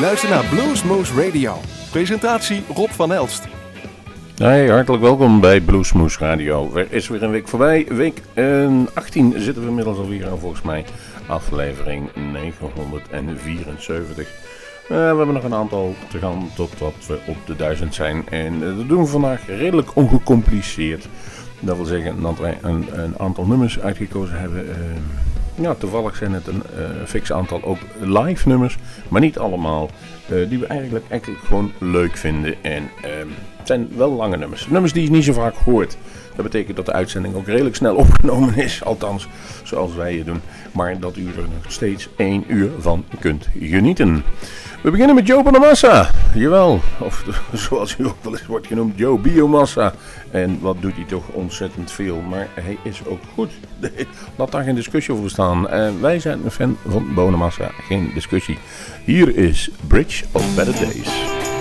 luistert naar Bluesmoose Radio. Presentatie Rob van Elst. Hey, hartelijk welkom bij Bluesmoose Radio. Er is weer een week voorbij. Week 18 eh, zitten we inmiddels alweer aan volgens mij. Aflevering 974. Uh, eh, we hebben nog een aantal te gaan totdat we op de 1000 zijn. En uh, dat doen we vandaag redelijk ongecompliceerd. Dat wil zeggen dat wij een, een aantal nummers uitgekozen hebben. Ja, toevallig zijn het een uh, fix aantal ook live nummers, maar niet allemaal. Uh, die we eigenlijk, eigenlijk gewoon leuk vinden. En uh, het zijn wel lange nummers. Nummers die je niet zo vaak hoort. Dat betekent dat de uitzending ook redelijk snel opgenomen is. Althans, zoals wij het doen. Maar dat u er nog steeds één uur van kunt genieten. We beginnen met Joe Bonamassa. Jawel, of zoals hij ook wel eens wordt genoemd, Joe Biomassa. En wat doet hij toch ontzettend veel. Maar hij is ook goed. Laat daar geen discussie over staan. En wij zijn een fan van Bonamassa. Geen discussie. Hier is Bridge of Better Days.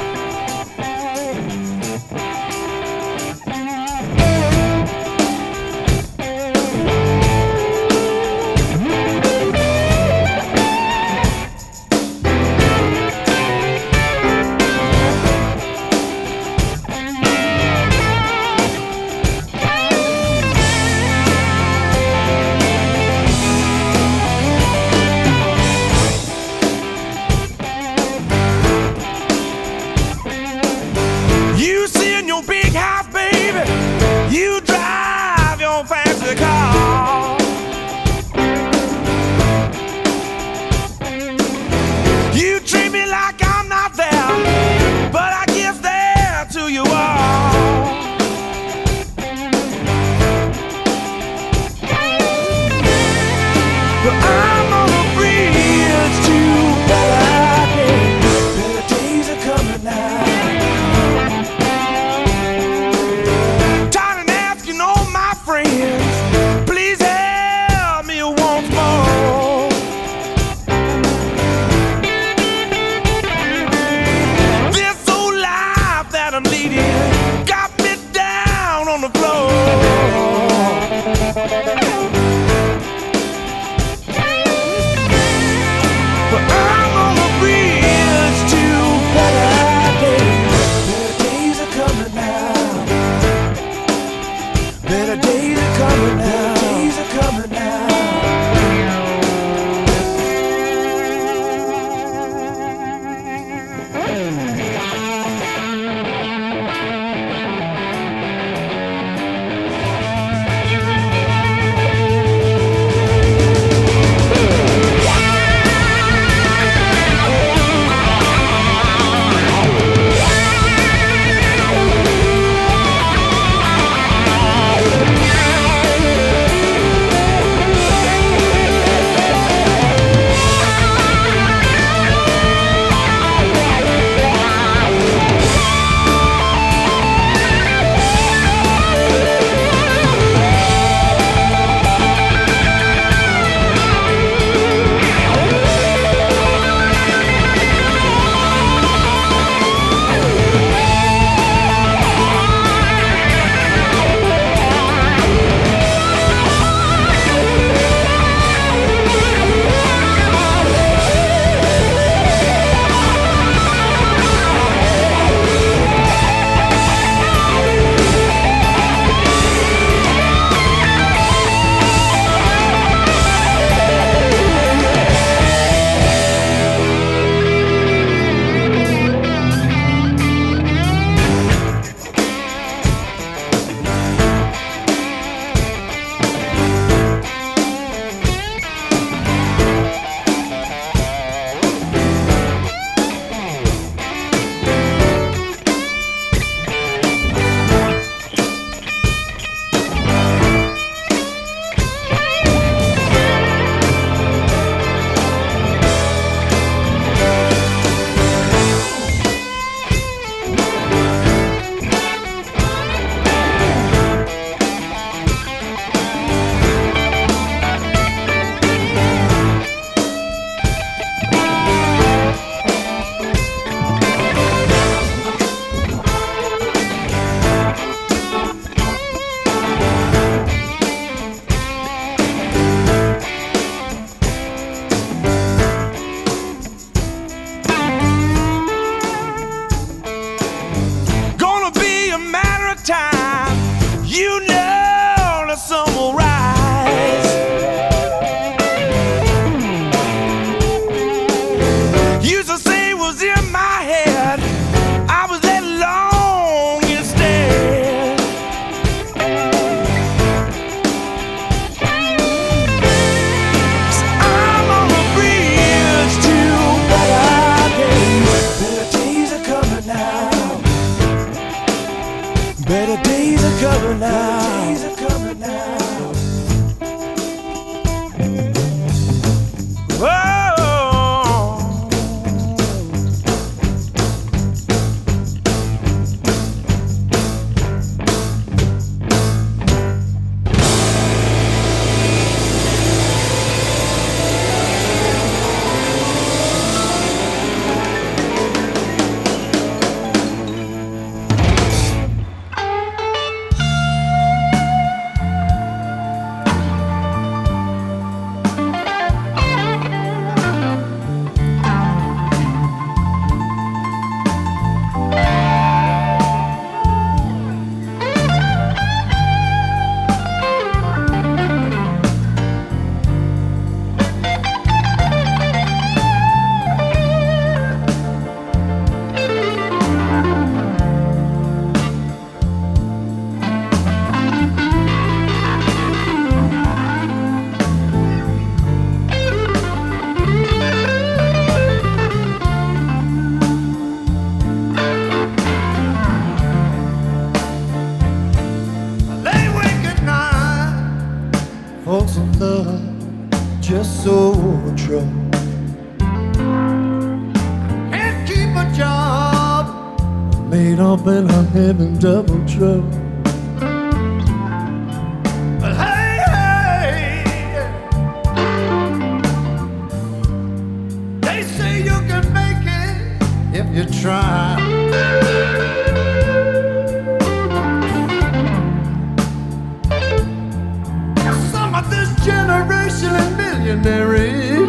tonight. They say you can make it if you try. Some of this generation is millionaire.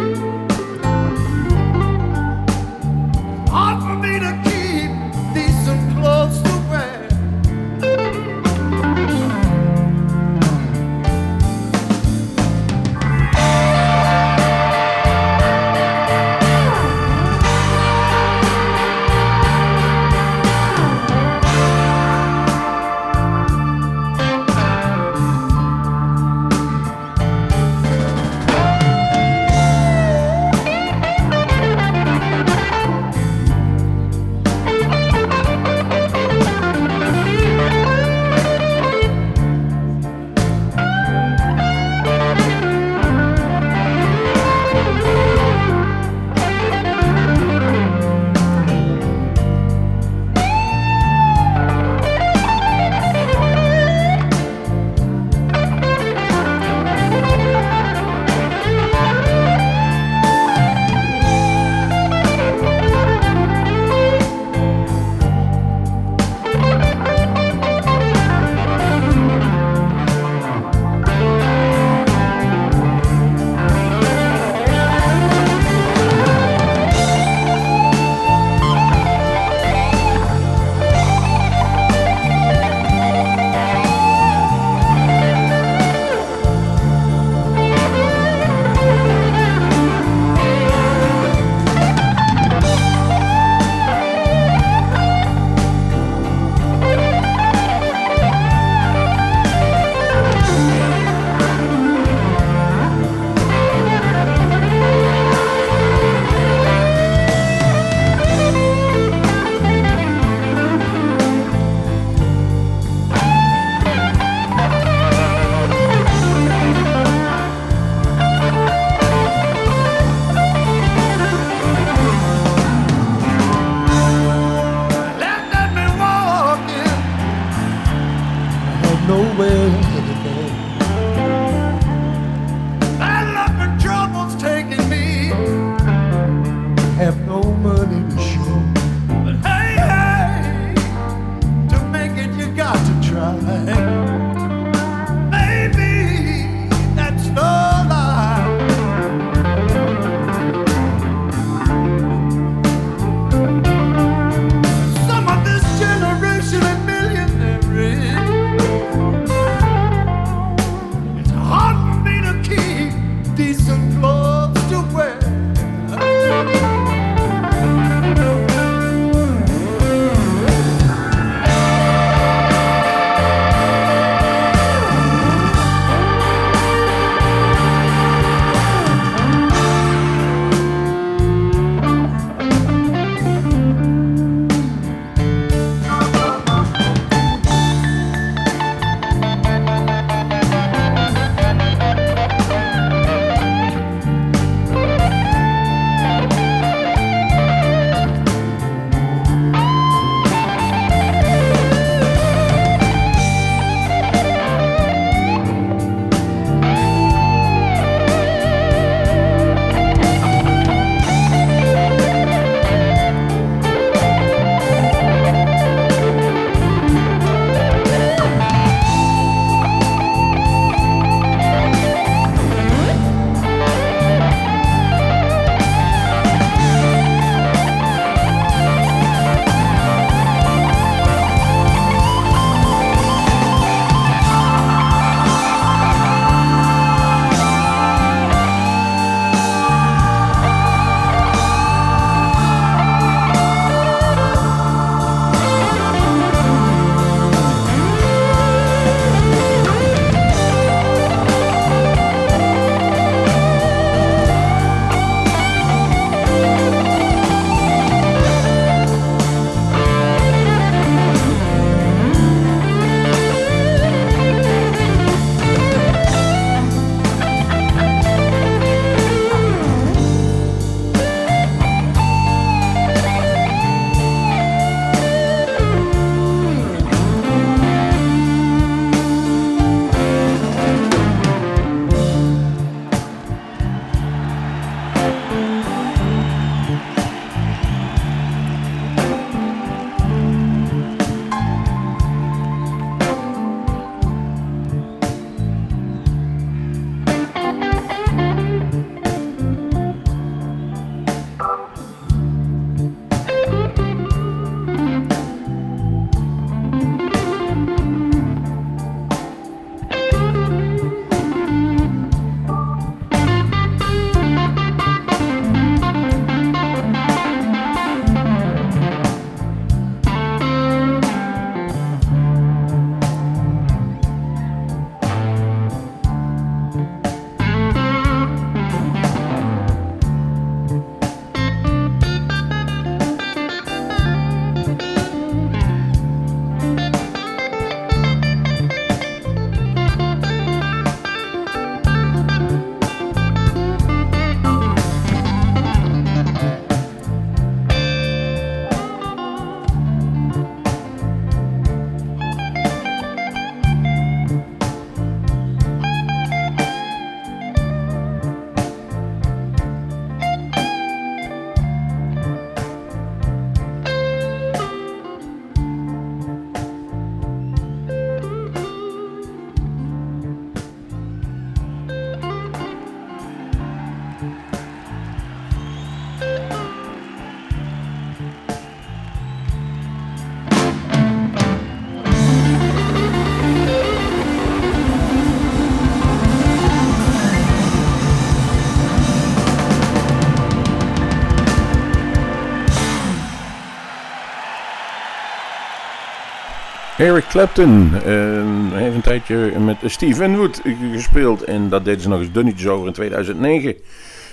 Eric Clapton uh, heeft een tijdje met Steve Winwood gespeeld. En dat deden ze nog eens dunnetjes over in 2009.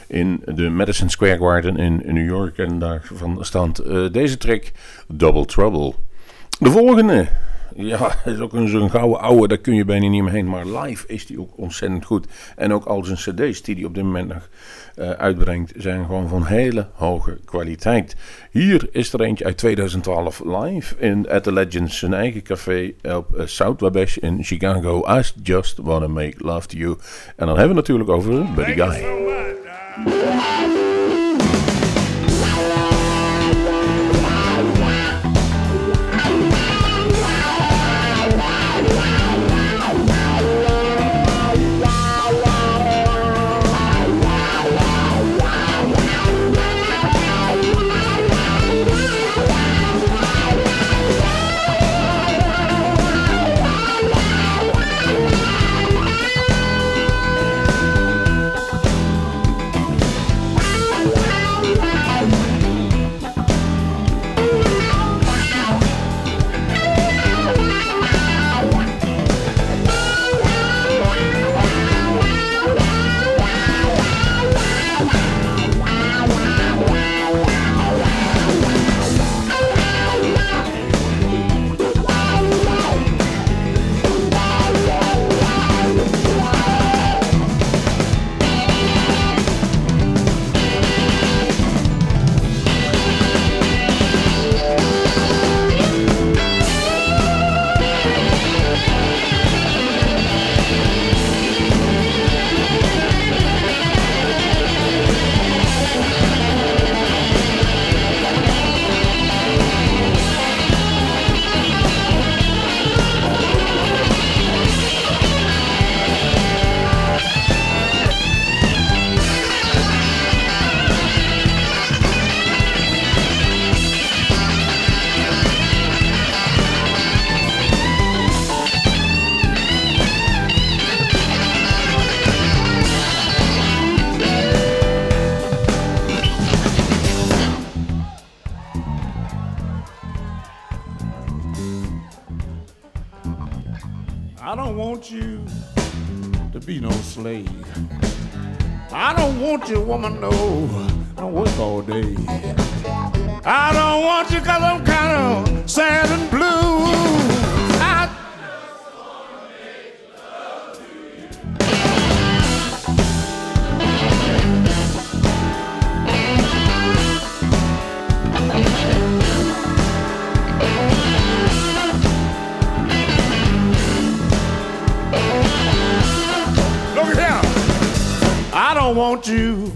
In de Madison Square Garden in New York. En daarvan staat uh, deze track Double Trouble. De volgende. Ja, is ook een zo'n gouden ouwe, daar kun je bijna niet meer heen. Maar live is die ook ontzettend goed. En ook al zijn cd's die hij op dit moment nog uh, uitbrengt, zijn gewoon van hele hoge kwaliteit. Hier is er eentje uit 2012 live in At The Legends, zijn eigen café op uh, South Wabash in Chicago. I just wanna make love to you. En dan hebben we natuurlijk over Buddy Guy. Woman, no, I work all day. I don't want you cause I'm kind of sad and blue. Want you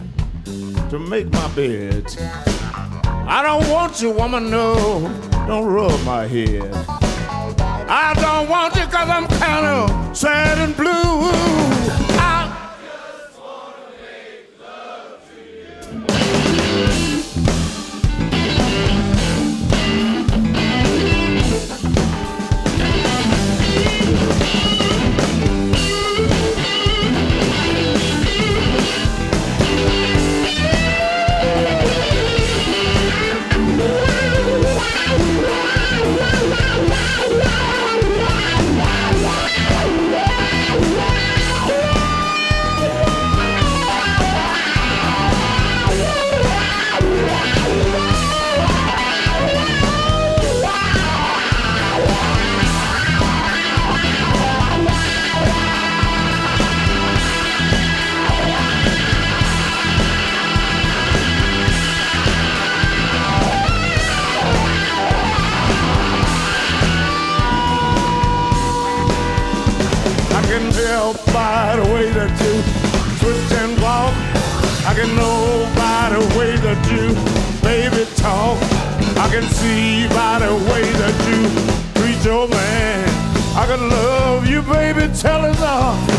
to make my bed. I don't want you, woman, no, don't rub my head. I don't want you cause I'm kind of sad and blue. can see by the way that you treat your man. I can love you, baby, tell us all.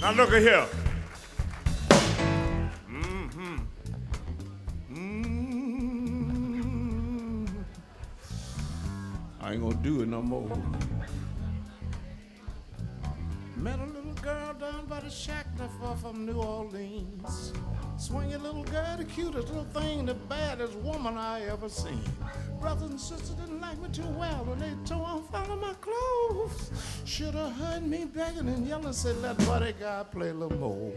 Now look at here. Mm-hmm. Mm. I ain't gonna do it no more. Met a little girl down by the shack not far from New Orleans. Swinging little girl, the cutest little thing, the baddest woman I ever seen. Brothers and sisters didn't like me too well when they tore off all of my clothes. Should have heard me begging and yelling, said, let buddy guy play a little more.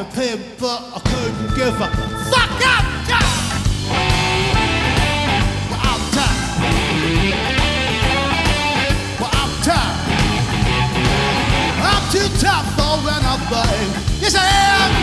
On the paper, I couldn't give a fuck up. Too tough for anything. Yes, I am.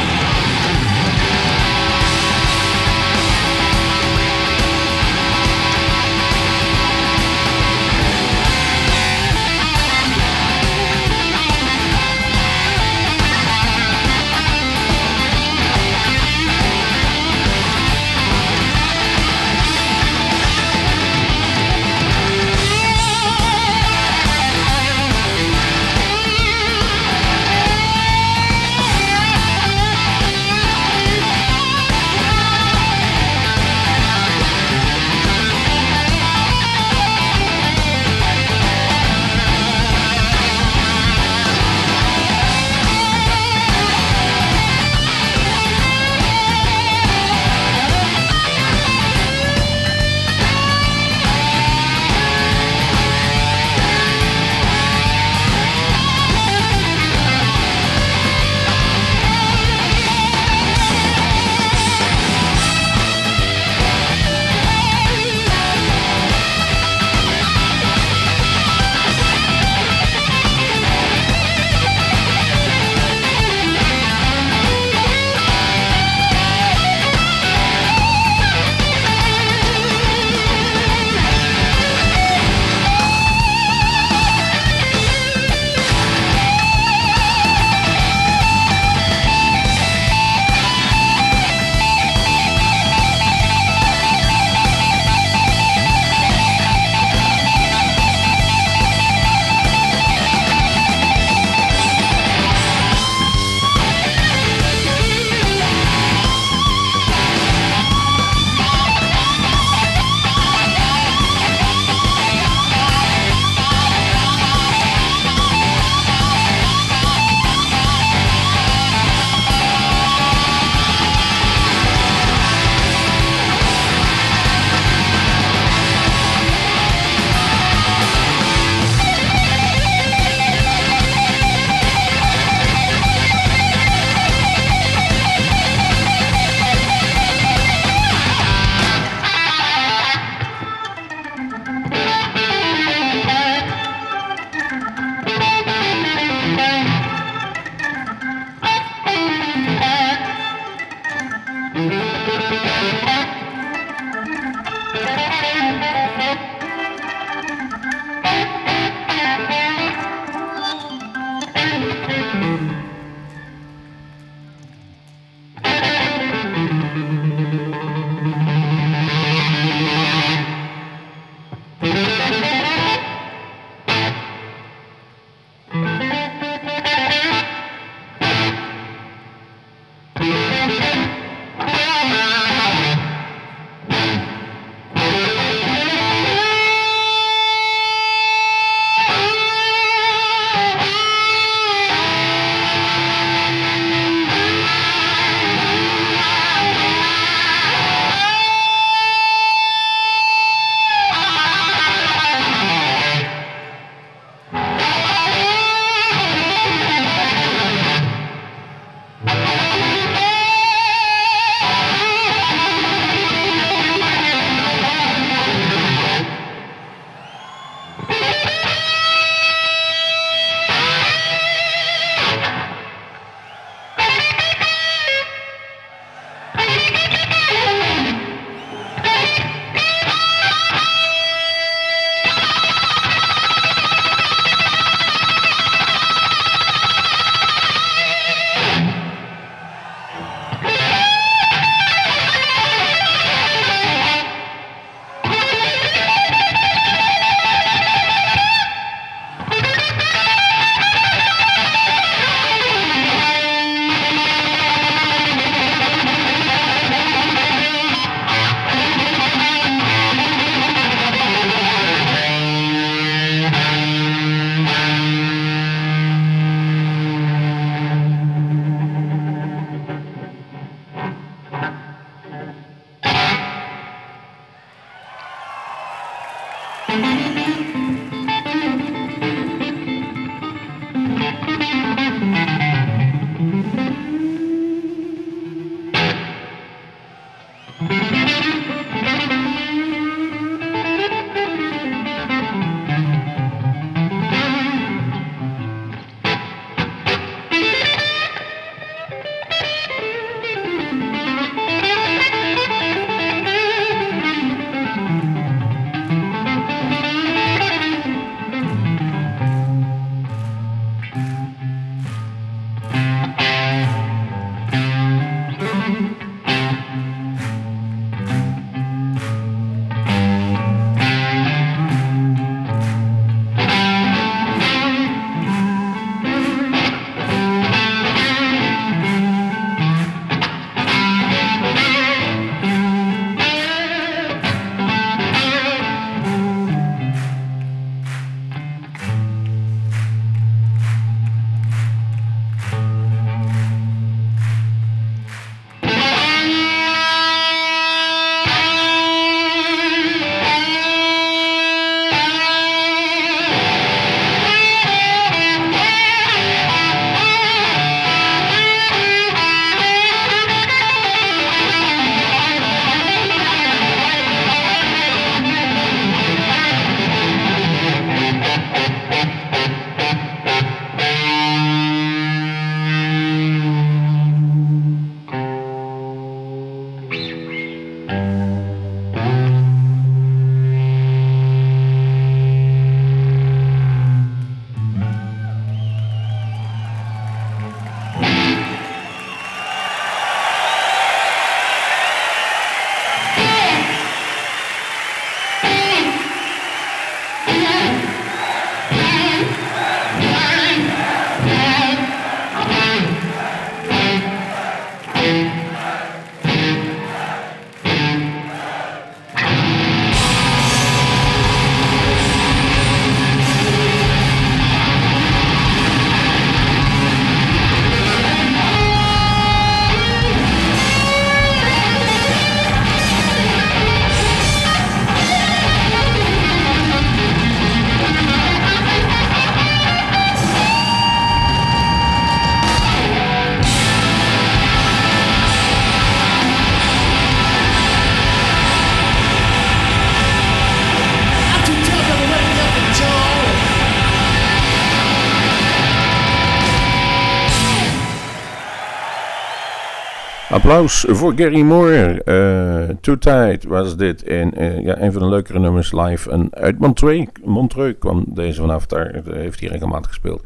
Applaus voor Gary Moore. Uh, Too Tight was dit. En uh, ja, een van de leukere nummers live. En uit Montreux, Montreux kwam deze vanaf. Daar heeft hij regelmatig gespeeld.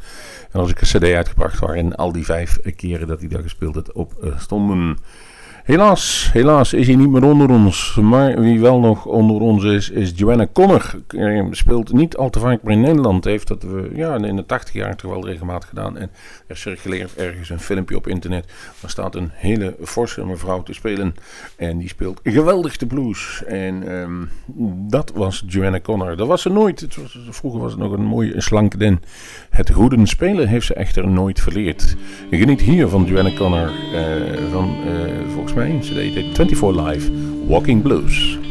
En als ik een cd uitgebracht waarin al die vijf keren dat hij daar gespeeld heeft op uh, stonden. Helaas, helaas is hij niet meer onder ons. Maar wie wel nog onder ons is, is Joanna Connor. Hij speelt niet al te vaak meer in Nederland. Heeft dat we ja, in de 80 jaar toch wel regelmatig gedaan. En er circuleert ergens een filmpje op internet. Daar staat een hele forse mevrouw te spelen. En die speelt geweldig de blues. En um, dat was Joanna Connor. Dat was ze nooit. Vroeger was het nog een mooie slanke den. Het goede spelen heeft ze echter nooit verleerd. Geniet hier van Joanna Connor. Uh, van volgens Range. Today did 24 Live Walking Blues.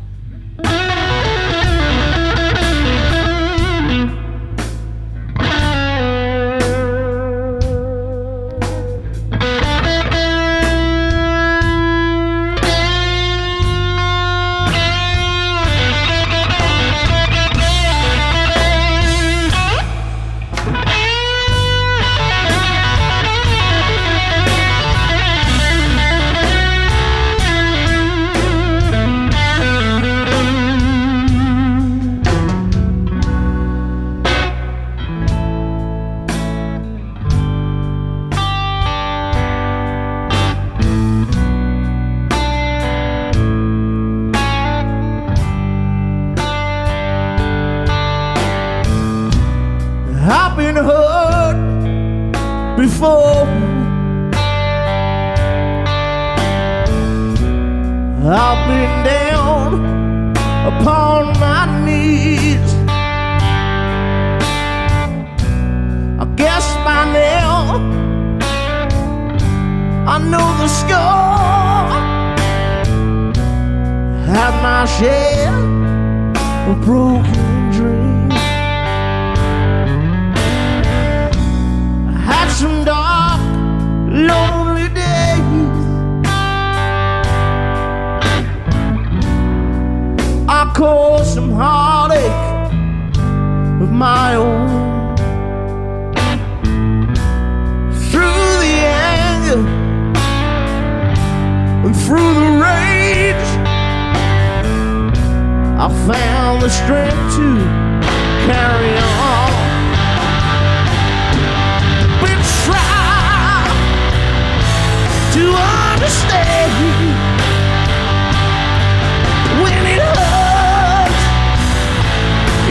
Score. Had my share of broken dreams. I had some dark, lonely days. I caused some heartache of my own. Through the rage, I found the strength to carry on. been trying to understand when it hurts,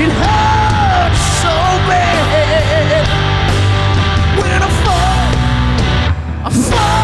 it hurts so bad. When I fall, I fall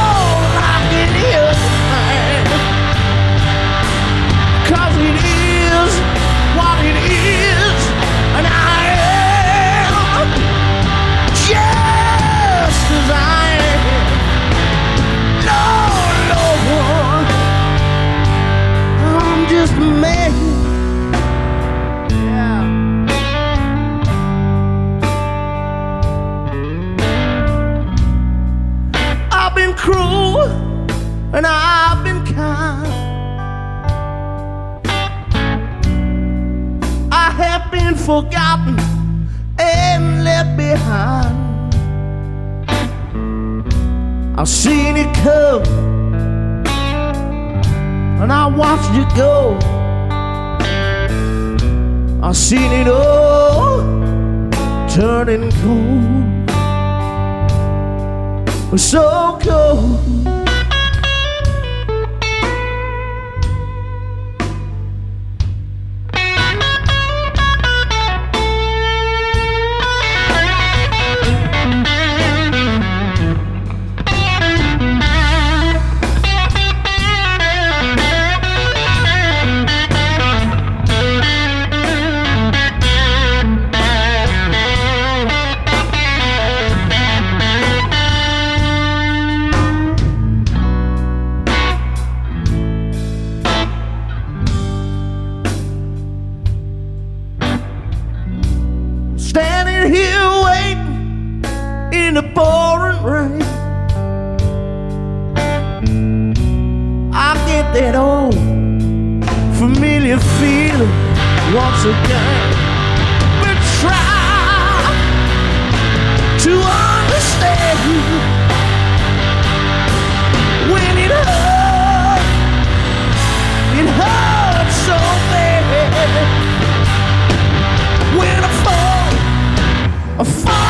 so close. Oh, fuck.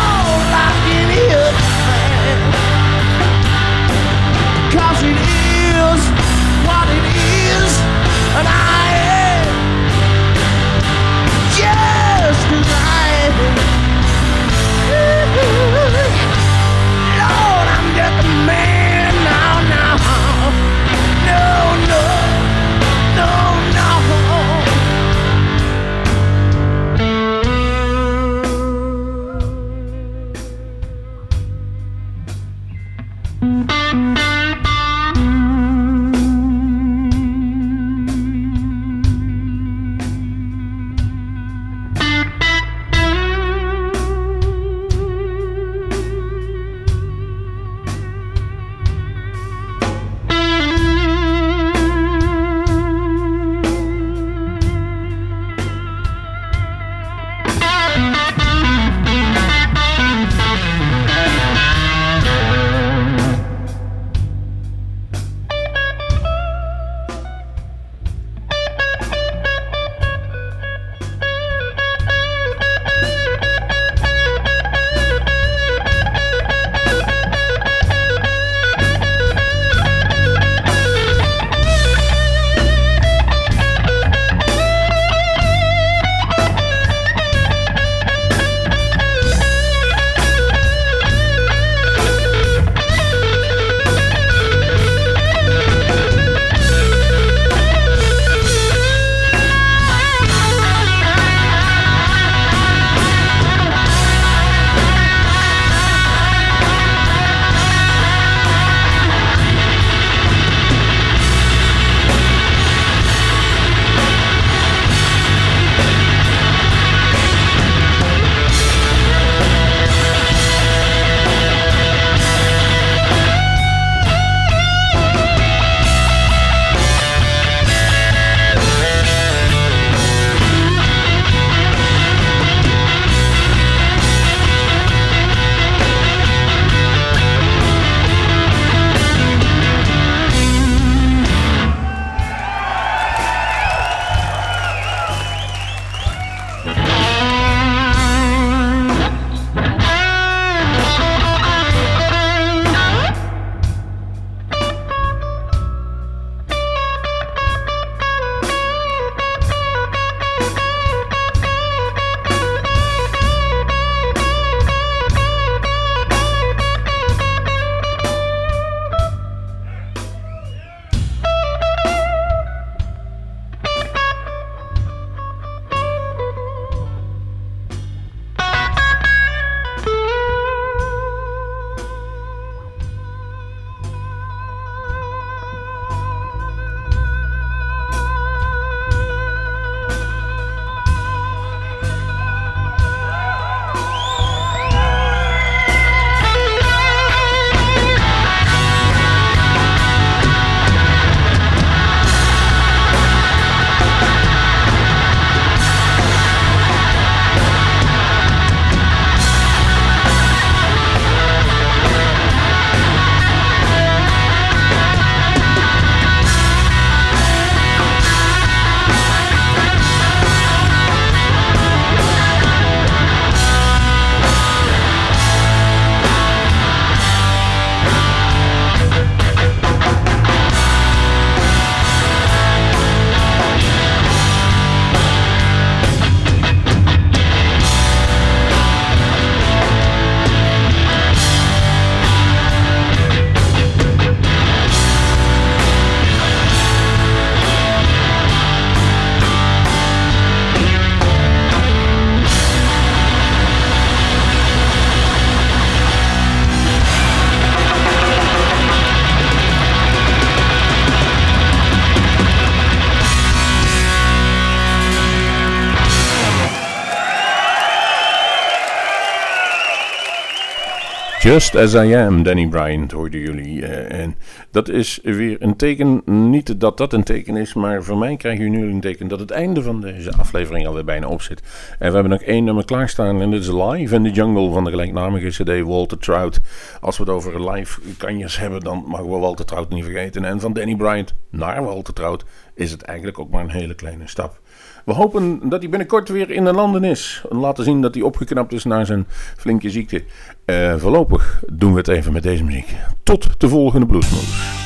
Just As I Am, Danny Bryant, hoorden jullie. Uh, en dat is weer een teken, niet dat dat een teken is, maar voor mij krijgen jullie nu een teken dat het einde van deze aflevering alweer bijna op zit. En we hebben nog één nummer klaarstaan en dit is Live in the Jungle van de gelijknamige cd Walter Trout. Als we het over live kanjes hebben, dan mogen we Walter Trout niet vergeten. En van Danny Bryant naar Walter Trout is het eigenlijk ook maar een hele kleine stap. We hopen dat hij binnenkort weer in de landen is. En laten zien dat hij opgeknapt is na zijn flinke ziekte. Uh, voorlopig doen we het even met deze muziek. Tot de volgende Bluesmoes.